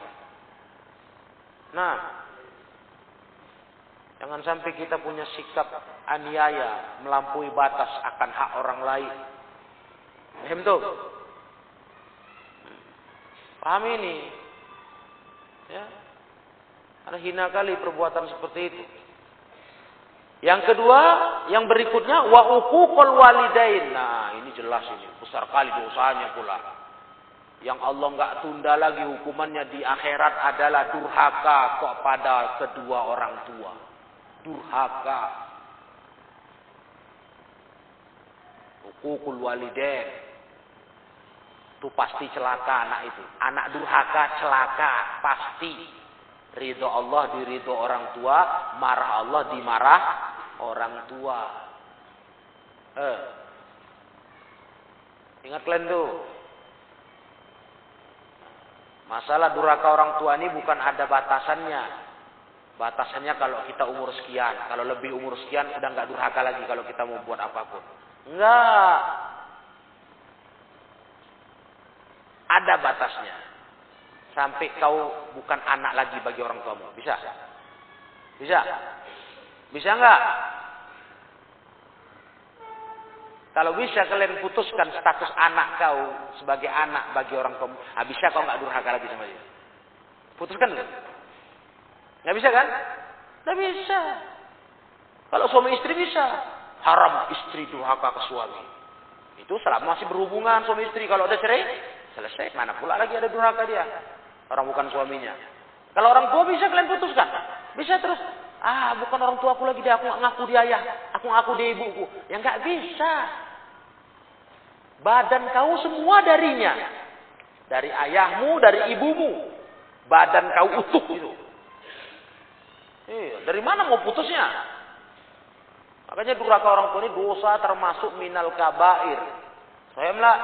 Nah, jangan sampai kita punya sikap aniaya, melampaui batas akan hak orang lain. Paham tuh? Paham ini? Ya. Karena hina kali perbuatan seperti itu. Yang kedua, yang berikutnya wa uququl walidain. Nah, ini jelas ini, besar kali dosanya pula. Yang Allah nggak tunda lagi hukumannya di akhirat adalah durhaka kepada kedua orang tua. Durhaka. Uququl walidain. Itu pasti celaka anak itu. Anak durhaka celaka, pasti. Ridho Allah di ridho orang tua, marah Allah dimarah orang tua. Eh. Ingat kalian tuh. Masalah durhaka orang tua ini bukan ada batasannya. Batasannya kalau kita umur sekian, kalau lebih umur sekian udah nggak durhaka lagi kalau kita mau buat apa pun. Enggak. Ada batasnya. Sampai kau bukan anak lagi bagi orang tuamu. Bisa? Bisa? Bisa enggak? Kalau bisa kalian putuskan status anak kau sebagai anak bagi orang tua, ah, bisa kau nggak durhaka lagi sama dia? Putuskan dulu. Nggak bisa kan? Nggak bisa. Kalau suami istri bisa, haram istri durhaka ke suami. Itu selama masih berhubungan suami istri. Kalau ada cerai, selesai. Mana pula lagi ada durhaka dia. Orang bukan suaminya. Kalau orang tua bisa kalian putuskan. Bisa terus. Ah, bukan orang tua aku lagi dia. Aku ngaku dia ayah. Aku ngaku dia ibuku. Ya nggak bisa. Badan kau semua darinya. Dari ayahmu, dari ibumu. Badan kau utuh itu. Iya, dari mana mau putusnya? Makanya durhaka orang tua ini dosa termasuk minal kabair. Lah.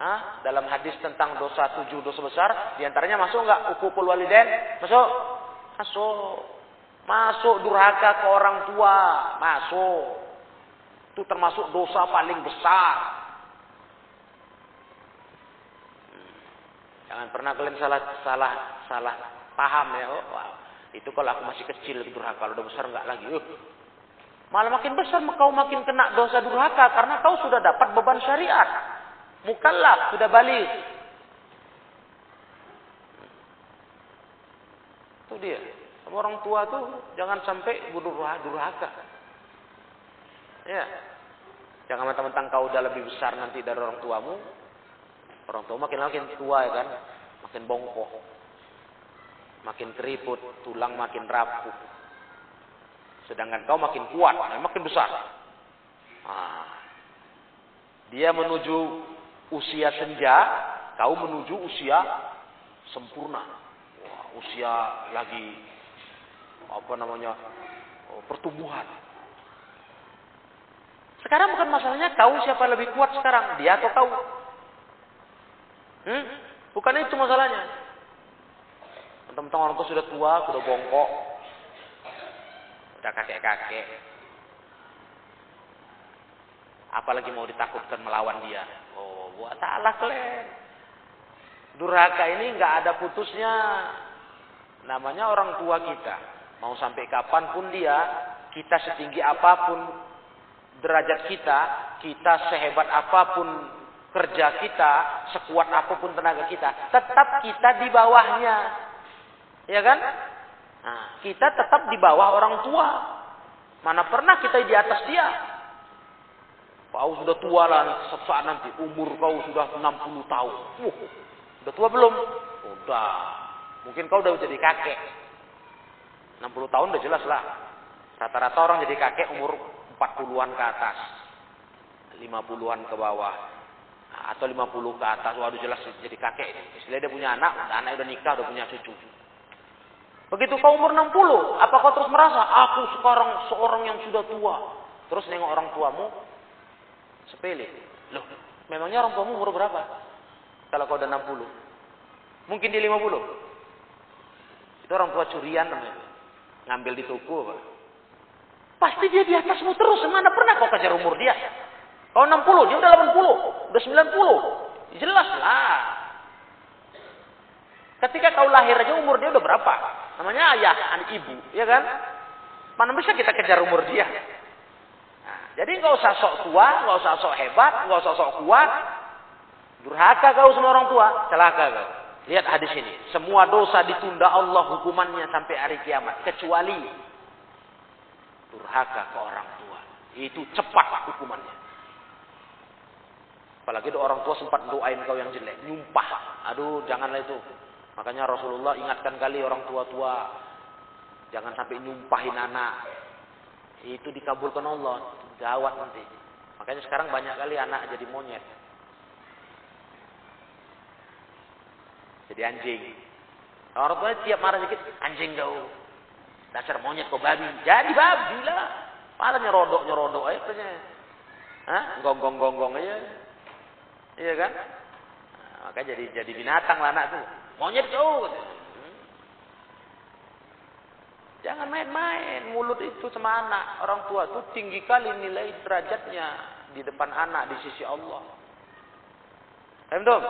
Hah? Dalam hadis tentang dosa tujuh dosa besar, di antaranya masuk nggak ukupul waliden? Masuk? Masuk. Masuk durhaka ke orang tua, masuk. Itu termasuk dosa paling besar. Jangan pernah kalian salah salah salah paham ya. Oh. Itu kalau aku masih kecil durhaka, kalau udah besar enggak lagi. Uh. Malah makin besar kau makin kena dosa durhaka karena kau sudah dapat beban syariat. Mukallaf, sudah balik. Itu dia. Sama orang tua tuh jangan sampai durhaka. Ya. Jangan mentang-mentang kau udah lebih besar nanti dari orang tuamu, Orang tua makin makin tua ya kan, makin bongkok, makin keriput, tulang makin rapuh. Sedangkan kau makin kuat, nah, makin besar. Nah, dia menuju usia senja, kau menuju usia sempurna. Wah, usia lagi apa namanya oh, pertumbuhan. Sekarang bukan masalahnya kau siapa lebih kuat sekarang, dia atau kau. Hmm? Bukan itu masalahnya. Tentang orang tua sudah tua, sudah bongkok, sudah kakek-kakek. Apalagi mau ditakutkan melawan dia. Oh, buat salah kalian. Durhaka ini nggak ada putusnya. Namanya orang tua kita. Mau sampai kapan pun dia, kita setinggi apa pun derajat kita, kita sehebat apa pun kerja kita, sekuat apa pun tenaga kita, tetap kita di bawahnya. Ya kan? Nah, kita tetap di bawah orang tua. Mana pernah kita di atas dia? Kau sudah tua lah saat nanti umur kau sudah 60 tahun. Uh, udah tua belum? Udah. Mungkin kau udah jadi kakek. 60 tahun udah jelas lah. Rata-rata orang jadi kakek umur 40-an ke atas. 50-an ke bawah atau 50 ke atas, waduh jelas jadi kakek. Istilahnya dia punya anak, anak udah nikah, udah punya cucu. Begitu kau umur 60, apa kau terus merasa, aku sekarang seorang yang sudah tua. Terus nengok orang tuamu, sepele. Loh, memangnya orang tuamu umur berapa? Kalau kau udah 60. Mungkin di 50. Itu orang tua curian namanya. Ngambil di toko. Apa? Pasti dia di atasmu terus. Mana pernah kau kejar umur dia? Kau 60, dia udah 80, udah 90. Jelas lah. Ketika kau lahir aja umur dia udah berapa? Namanya ayah, anak ibu, ya kan? Mana bisa kita kejar umur dia? Nah, jadi nggak usah sok tua, nggak usah sok hebat, nggak usah sok kuat. Durhaka kau sama orang tua, celaka kau. Lihat hadis ini. Semua dosa ditunda Allah hukumannya sampai hari kiamat. Kecuali durhaka ke orang tua. Itu cepat hukumannya. Apalagi orang tua sempat doain kau yang jelek, nyumpah. Aduh, janganlah itu. Makanya Rasulullah ingatkan kali orang tua-tua, jangan sampai nyumpahin anak. Itu dikabulkan Allah, gawat nanti. Makanya sekarang banyak kali anak jadi monyet. Jadi anjing. Orang tua tiap marah sedikit, anjing kau. Dasar monyet kau babi. Jadi babi lah. Malah nyerodok nyerodok aja. Hah? Gonggong gonggong aja. Iya kan? Nah, maka jadi jadi binatang lah anak tuh. Monyet jauh. Hmm. Jangan main-main mulut itu sama anak. Orang tua tuh tinggi kali nilai derajatnya. di depan anak di sisi Allah. Paham?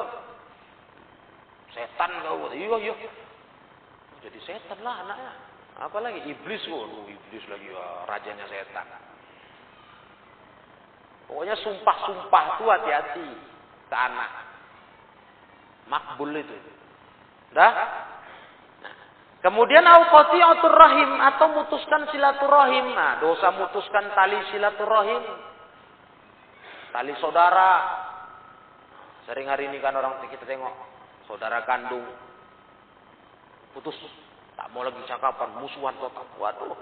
Setan kau. Iya, iya. Jadi setan lah anaknya. Apalagi iblis, waduh iblis lagi wah, rajanya setan. Pokoknya sumpah-sumpah tuh hati-hati ke anak. Makbul itu. Dah? Nah. Kemudian auqati'atur rahim atau mutuskan silaturahim. Nah, dosa mutuskan tali silaturahim. Tali saudara. Sering hari ini kan orang kita tengok saudara kandung putus tak mau lagi cakapan musuhan total waduh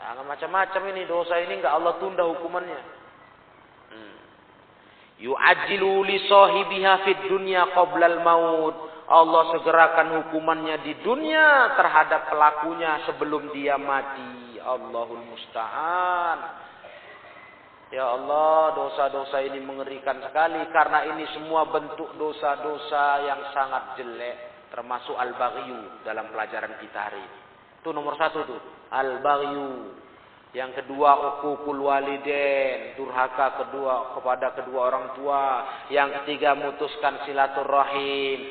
Jangan macam-macam ini dosa ini enggak Allah tunda hukumannya. Hmm. Yu'ajjilu li sahibiha fid dunya al-maut. Allah segerakan hukumannya di dunia terhadap pelakunya sebelum dia mati. Allahul musta'an. Ya Allah, dosa-dosa ini mengerikan sekali karena ini semua bentuk dosa-dosa yang sangat jelek, termasuk al-baghyu dalam pelajaran kita hari ini. Itu nomor satu tuh, al-baghyu. Yang kedua, ukukul waliden, durhaka kedua kepada kedua orang tua. Yang ketiga, mutuskan silaturahim.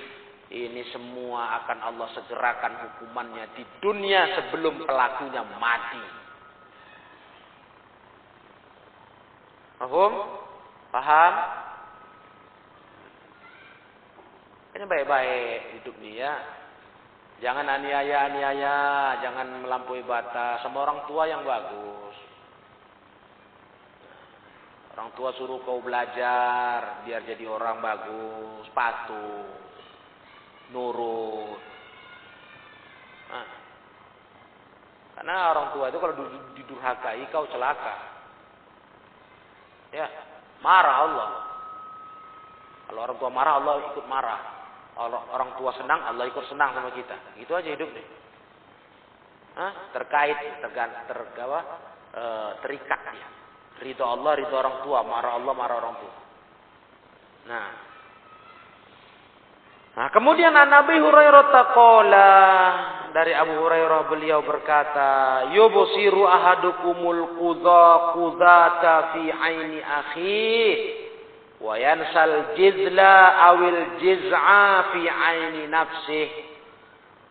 Ini semua akan Allah segerakan hukumannya di dunia sebelum pelakunya mati. Paham? Paham? Ini baik-baik hidup nih ya. Jangan aniaya-aniaya, jangan melampaui batas. Sama orang tua yang bagus. Orang tua suruh kau belajar biar jadi orang bagus, patuh, nurut. Nah. Karena orang tua itu kalau didurhakai kau celaka. Ya, marah Allah. Kalau orang tua marah, Allah ikut marah. Kalau orang tua senang, Allah ikut senang sama kita. Gitu aja hidup deh. Hah? Terkait, tergan, tergawa, e, terikat dia. Ridho Allah, ridho orang tua. Marah Allah, marah orang tua. Nah, Nah, kemudian Nabi Hurairah taqala dari Abu Hurairah beliau berkata, "Yubsiru ahadukumul qudha qudhata fi aini akhi wa yansal jizla awil jiz'a fi aini nafsih."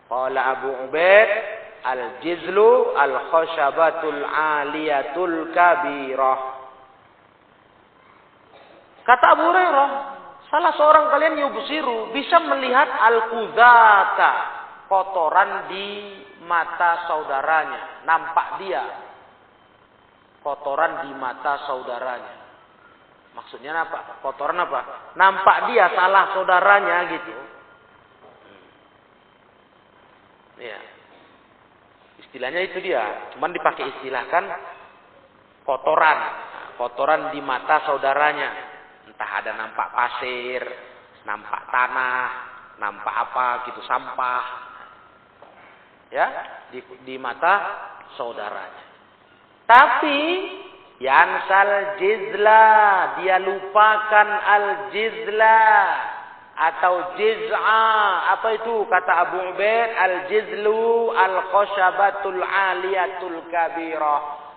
Qala Abu Ubaid, "Al-jizlu al-khashabatul aliyatul kabirah." Kata Abu Hurairah, Salah seorang kalian yubsiru bisa melihat al-kuzata, kotoran di mata saudaranya, nampak dia. Kotoran di mata saudaranya. Maksudnya apa? Kotoran apa? Nampak dia salah saudaranya gitu. Ya. Istilahnya itu dia. Cuman dipakai istilahkan kotoran. kotoran di mata saudaranya. Entah ada nampak pasir, nampak tanah, nampak apa gitu sampah. Ya, di, di mata saudaranya. Tapi yansal jizla, dia lupakan al jizla atau jiz'a. Apa itu kata Abu Ubaid? Al jizlu al khoshabatul aliyatul kabirah.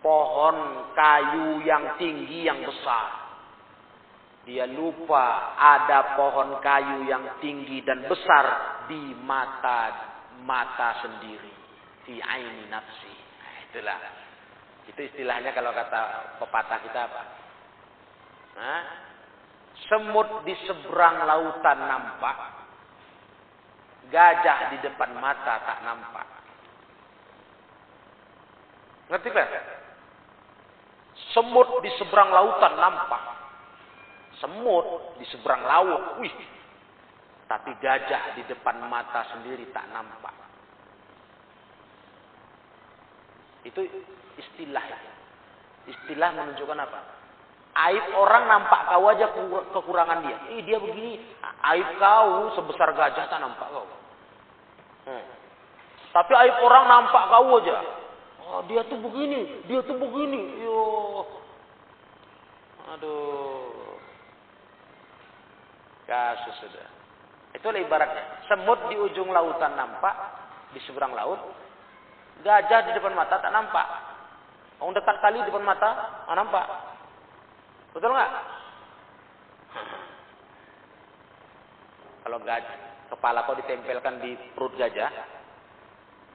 Pohon kayu yang tinggi yang besar. Dia lupa ada pohon kayu yang tinggi dan besar di mata mata sendiri. Di aini nafsi. Nah, itulah. Itu istilahnya kalau kata pepatah kita apa? Nah, semut di seberang lautan nampak. Gajah di depan mata tak nampak. Ngerti kan? Semut di seberang lautan nampak semut di seberang laut. Wih. Tapi gajah di depan mata sendiri tak nampak. Itu istilah. Istilah menunjukkan apa? Aib orang nampak kau aja kekurangan dia. Ih dia begini. Aib kau sebesar gajah tak nampak kau. Hmm. Tapi aib orang nampak kau aja. Oh, dia tuh begini, dia tuh begini. Yo. Aduh. Kasus sudah. Itulah ibaratnya. Semut di ujung lautan nampak, di seberang laut. Gajah di depan mata tak nampak. Orang dekat kali depan mata, ah, nampak. Betul nggak? Kalau gajah, kepala kau ditempelkan di perut gajah,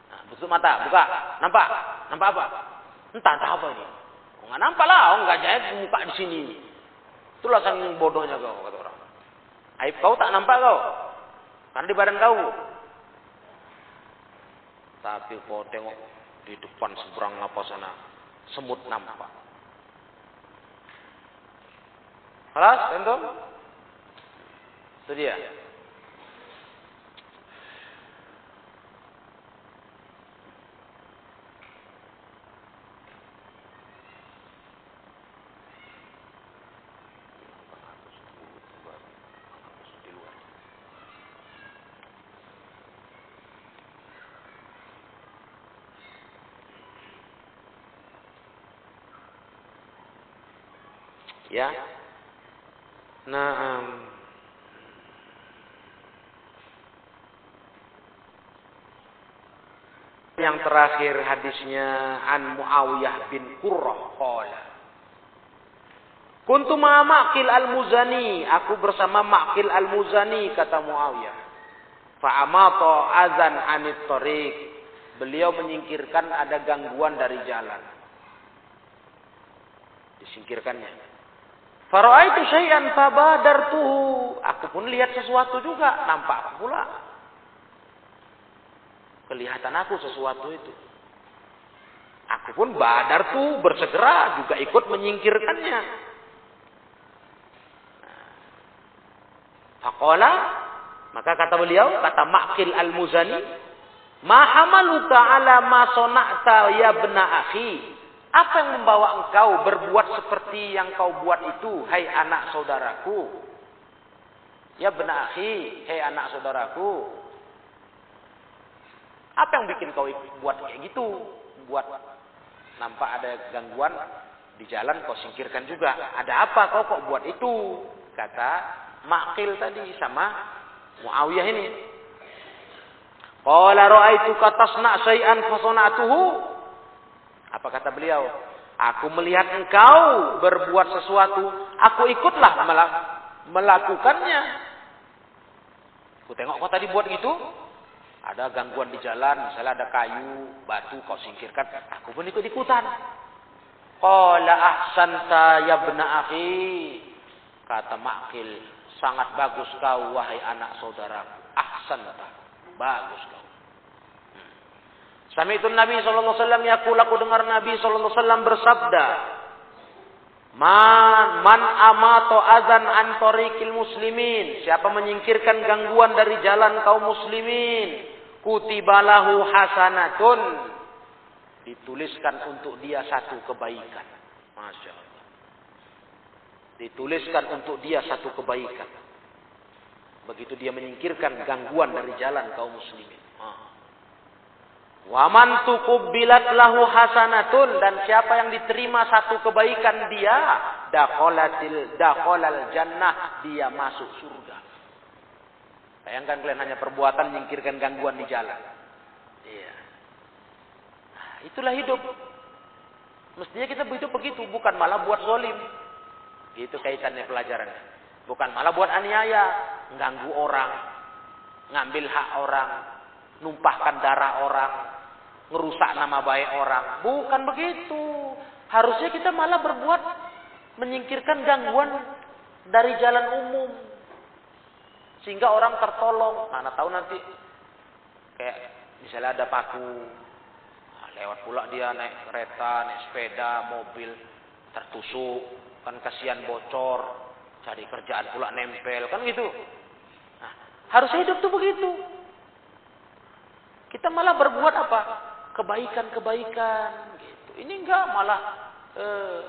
nah, tutup mata, buka, nampak, nampak apa? Entah, entah apa ini. Oh, nggak nampak lah, oh gajahnya muka di sini. Itulah saking bodohnya kau, kata orang. Aib kau tak nampak kau, karena di badan kau. Tapi kau tengok di depan seberang apa sana, semut nampak. Kelas, tentu? Itu dia. Ya. Nah, yang terakhir hadisnya an Muawiyah bin Qurrah qala Kuntu ma Maqil al-Muzani, aku bersama Maqil al-Muzani kata Muawiyah. Fa'amata azan anit tariq. Beliau menyingkirkan ada gangguan dari jalan. Disingkirkannya. Faraitu syai'an fabadartuhu. Aku pun lihat sesuatu juga, nampak pula. Kelihatan aku sesuatu itu. Aku pun badar tuh bersegera juga ikut menyingkirkannya. Fakola, maka kata beliau, kata Makil al-Muzani, Mahamalu ta'ala ma sona'ta ya bena akhi. Apa yang membawa engkau berbuat seperti yang kau buat itu, hai anak saudaraku? Ya benar akhi, hai anak saudaraku. Apa yang bikin kau buat kayak gitu? Buat nampak ada gangguan di jalan kau singkirkan juga. Ada apa kau kok buat itu? Kata Makil tadi sama Muawiyah ini. Qala ra'aitu katasna syai'an fasona'tuhu apa kata beliau? Aku melihat engkau berbuat sesuatu, aku ikutlah melakukannya. Aku tengok kau tadi buat gitu, ada gangguan di jalan, misalnya ada kayu, batu kau singkirkan, aku pun ikut-ikutan. Qala ahsanta ya bena akhi. Kata Makil, sangat bagus kau wahai anak saudaraku. Ahsanta. Bagus kau. Sami itu Nabi alaihi wasallam yaqul aku dengar Nabi wasallam bersabda, Man man amato azan an tariqil muslimin. Siapa menyingkirkan gangguan dari jalan kaum muslimin, kutibalahu hasanatun. Dituliskan untuk dia satu kebaikan. Masya Allah. Dituliskan untuk dia satu kebaikan. Begitu dia menyingkirkan gangguan dari jalan kaum muslimin. Waman tukubbilat lahu hasanatun dan siapa yang diterima satu kebaikan dia dakolatil dakolal jannah dia masuk surga. Bayangkan kalian hanya perbuatan menyingkirkan gangguan di jalan. Iya. Nah, itulah hidup. Mestinya kita hidup begitu, bukan malah buat zolim. Itu kaitannya pelajarannya. Bukan malah buat aniaya, ganggu orang, ngambil hak orang, numpahkan darah orang, ngerusak nama baik orang. Bukan begitu. Harusnya kita malah berbuat menyingkirkan gangguan dari jalan umum. Sehingga orang tertolong. Mana tahu nanti kayak misalnya ada paku. Nah, lewat pula dia naik kereta, naik sepeda, mobil tertusuk. Kan kasihan bocor. Cari kerjaan pula nempel. Kan gitu. Nah, harusnya hidup tuh begitu. Kita malah berbuat apa? Kebaikan-kebaikan gitu. Ini enggak malah eh,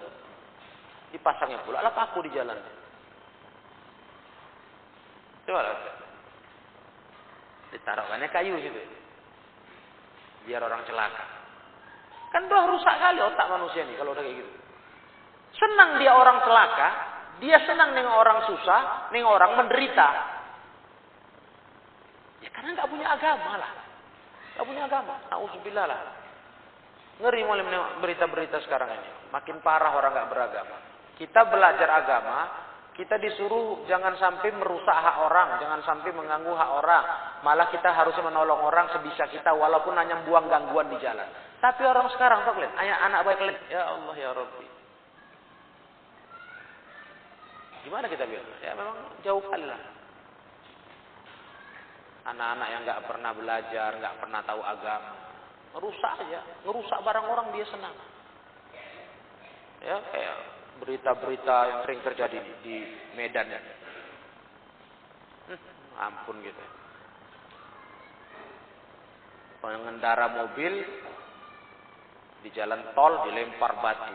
dipasangnya pula lah paku di jalan. Coba ditaruhkannya kayu gitu. Biar orang celaka. Kan udah rusak kali otak manusia nih kalau udah kayak gitu. Senang dia orang celaka, dia senang dengan orang susah, dengan orang menderita. Ya karena nggak punya agama lah. Gak punya agama. Nauzubillah lah. Ngeri mulai berita-berita sekarang ini. Makin parah orang nggak beragama. Kita belajar agama, kita disuruh jangan sampai merusak hak orang, jangan sampai mengganggu hak orang. Malah kita harus menolong orang sebisa kita walaupun hanya buang gangguan di jalan. Tapi orang sekarang tak lihat, anak baik lihat, ya Allah ya Rabbi. Gimana kita bilang? Ya memang jauhkan lah. Anak-anak yang nggak pernah belajar, nggak pernah tahu agama, ngerusak aja, ngerusak barang orang dia senang. Ya kayak berita-berita yang sering terjadi di, di Medan ya. Hmm, ampun gitu. Pengendara mobil di jalan tol dilempar batu.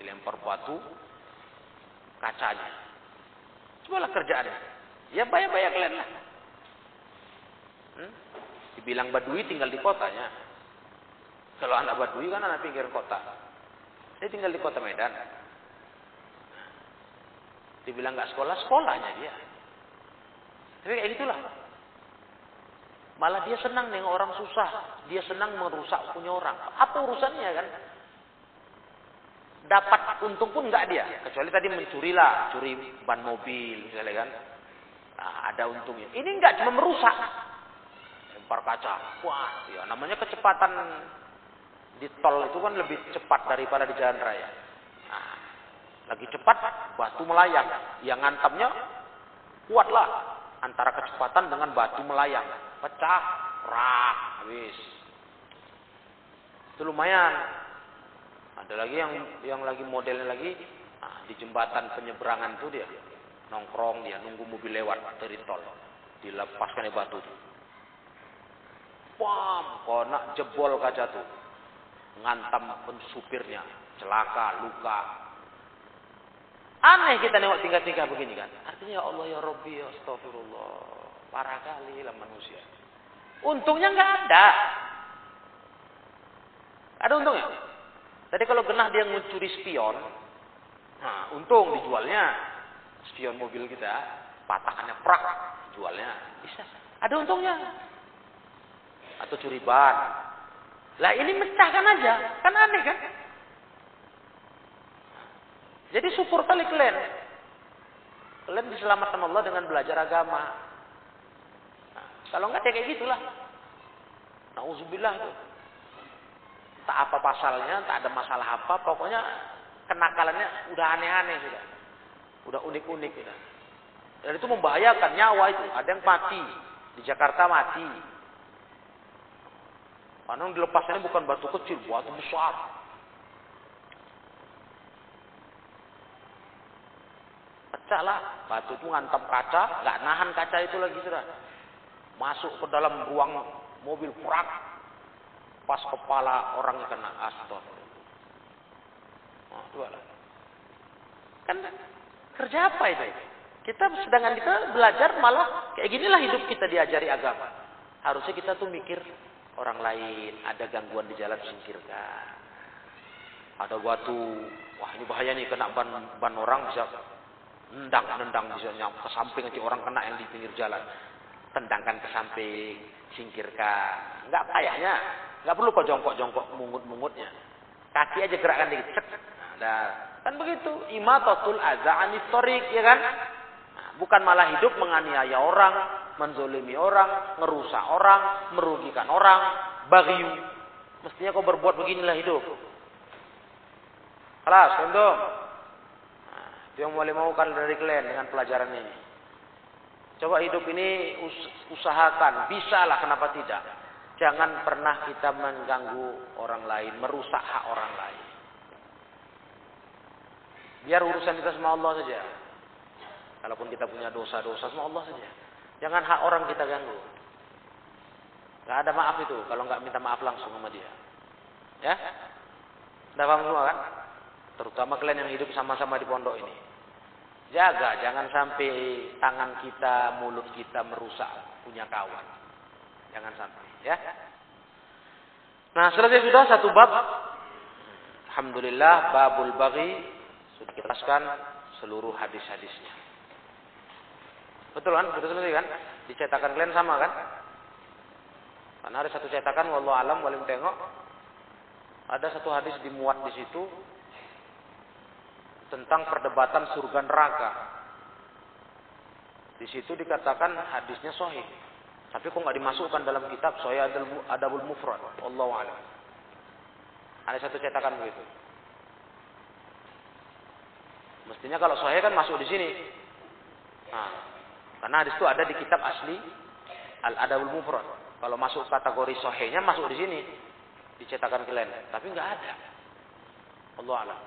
Dilempar batu kacanya. Cobalah kerjaannya. Ya bayar-bayar kalian lah. Hmm? Dibilang Badui tinggal di kotanya. Kalau anak Badui kan anak pinggir kota. Dia tinggal di kota Medan. Dibilang nggak sekolah, sekolahnya dia. Tapi kayak gitulah. Malah dia senang dengan orang susah. Dia senang merusak punya orang. Apa urusannya kan? Dapat untung pun nggak dia. Kecuali tadi mencuri lah, curi ban mobil misalnya kan. Nah, ada untungnya. Ini nggak cuma merusak. Lempar kaca. Wah, ya namanya kecepatan di tol itu kan lebih cepat daripada di jalan raya. Nah, lagi cepat, batu melayang. Yang ngantamnya kuatlah antara kecepatan dengan batu melayang. Pecah, rak, habis. Itu lumayan. Ada lagi yang yang lagi modelnya lagi nah, di jembatan penyeberangan itu dia nongkrong dia nunggu mobil lewat dari tol dilepaskan batu itu. Pam, kona jebol kaca tuh ngantam supirnya, celaka, luka. Aneh kita nengok tingkah-tingkah begini kan. Artinya ya Allah ya Rabbi ya astagfirullah. Parah kali lah manusia. Untungnya nggak ada. Ada untungnya? Tadi kalau genah dia mencuri spion, nah untung dijualnya. Spion mobil kita, patakannya prak, jualnya bisa. Ada untungnya. Atau curi ban, lah ini mecahkan aja, kan aneh kan? Jadi syukur kali kalian. Kalian diselamatkan Allah dengan belajar agama. Nah, kalau enggak kayak gitulah. Nauzubillah tuh. Tak apa pasalnya, tak ada masalah apa, pokoknya kenakalannya udah aneh-aneh sudah. Udah unik-unik sudah. Dan itu membahayakan nyawa itu. Ada yang mati. Di Jakarta mati. Karena yang dilepasnya bukan batu kecil, batu besar. Pecah lah. Batu itu ngantam kaca, nggak nahan kaca itu lagi sudah. Masuk ke dalam ruang mobil prak. Pas kepala orangnya kena astor. Nah, dua. Kan kerja apa itu? Kita sedangkan kita belajar malah kayak ginilah hidup kita diajari agama. Harusnya kita tuh mikir orang lain, ada gangguan di jalan singkirkan. Ada batu, wah ini bahaya nih kena ban ban orang bisa nendang nendang bisa nyampe ke samping nanti orang kena yang di pinggir jalan. Tendangkan ke samping, singkirkan. Enggak payahnya, enggak perlu kok jongkok-jongkok mungut-mungutnya. Kaki aja gerakkan dikit. Cek. Nah, kan begitu. Imatatul adza anistorik, ya kan? Nah, bukan malah hidup menganiaya orang, menzolimi orang, ngerusak orang, merugikan orang, bagiu. Mestinya kau berbuat beginilah hidup. Kelas, untuk. Nah, itu yang boleh maukan dari kalian dengan pelajaran ini. Coba hidup ini us usahakan, bisalah kenapa tidak. Jangan pernah kita mengganggu orang lain, merusak hak orang lain. Biar urusan kita sama Allah saja. Kalaupun kita punya dosa-dosa sama Allah saja. Jangan hak orang kita ganggu. Gak ada maaf itu kalau nggak minta maaf langsung sama dia. Ya? Udah paham semua kan? Terutama kalian yang hidup sama-sama di pondok ini. Jaga, jangan sampai tangan kita, mulut kita merusak punya kawan. Jangan sampai, ya. Nah, selesai sudah satu bab. Alhamdulillah, babul bagi sudah kita seluruh hadis-hadisnya. Betul kan? Betul selesai kan? Dicetakan kalian sama kan? Karena ada satu cetakan wallahu alam walim tengok ada satu hadis dimuat di situ tentang perdebatan surga neraka. Di situ dikatakan hadisnya sahih. Tapi kok nggak dimasukkan dalam kitab Sahih Adabul Mufrad. Wallahu alam. Ada satu cetakan begitu. Mestinya kalau sahih kan masuk di sini. Nah, karena hadis itu ada di kitab asli Al Adabul Mufrad. Kalau masuk kategori sahihnya masuk di sini. Dicetakan kalian. Tapi nggak ada. Allah alam.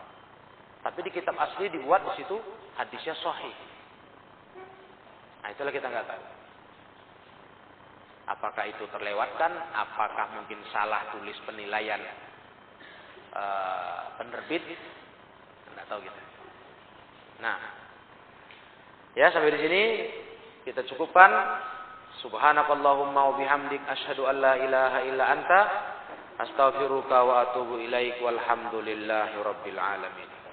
Tapi di kitab asli dibuat di situ hadisnya sahih. Nah, itulah kita nggak tahu. Apakah itu terlewatkan? Apakah mungkin salah tulis penilaian uh, penerbit? Tidak tahu kita. Nah, ya sampai di sini kita cukupkan. Subhanakallahumma wa bihamdik asyhadu an la ilaha illa anta astaghfiruka wa atubu ilaik walhamdulillahi rabbil alamin.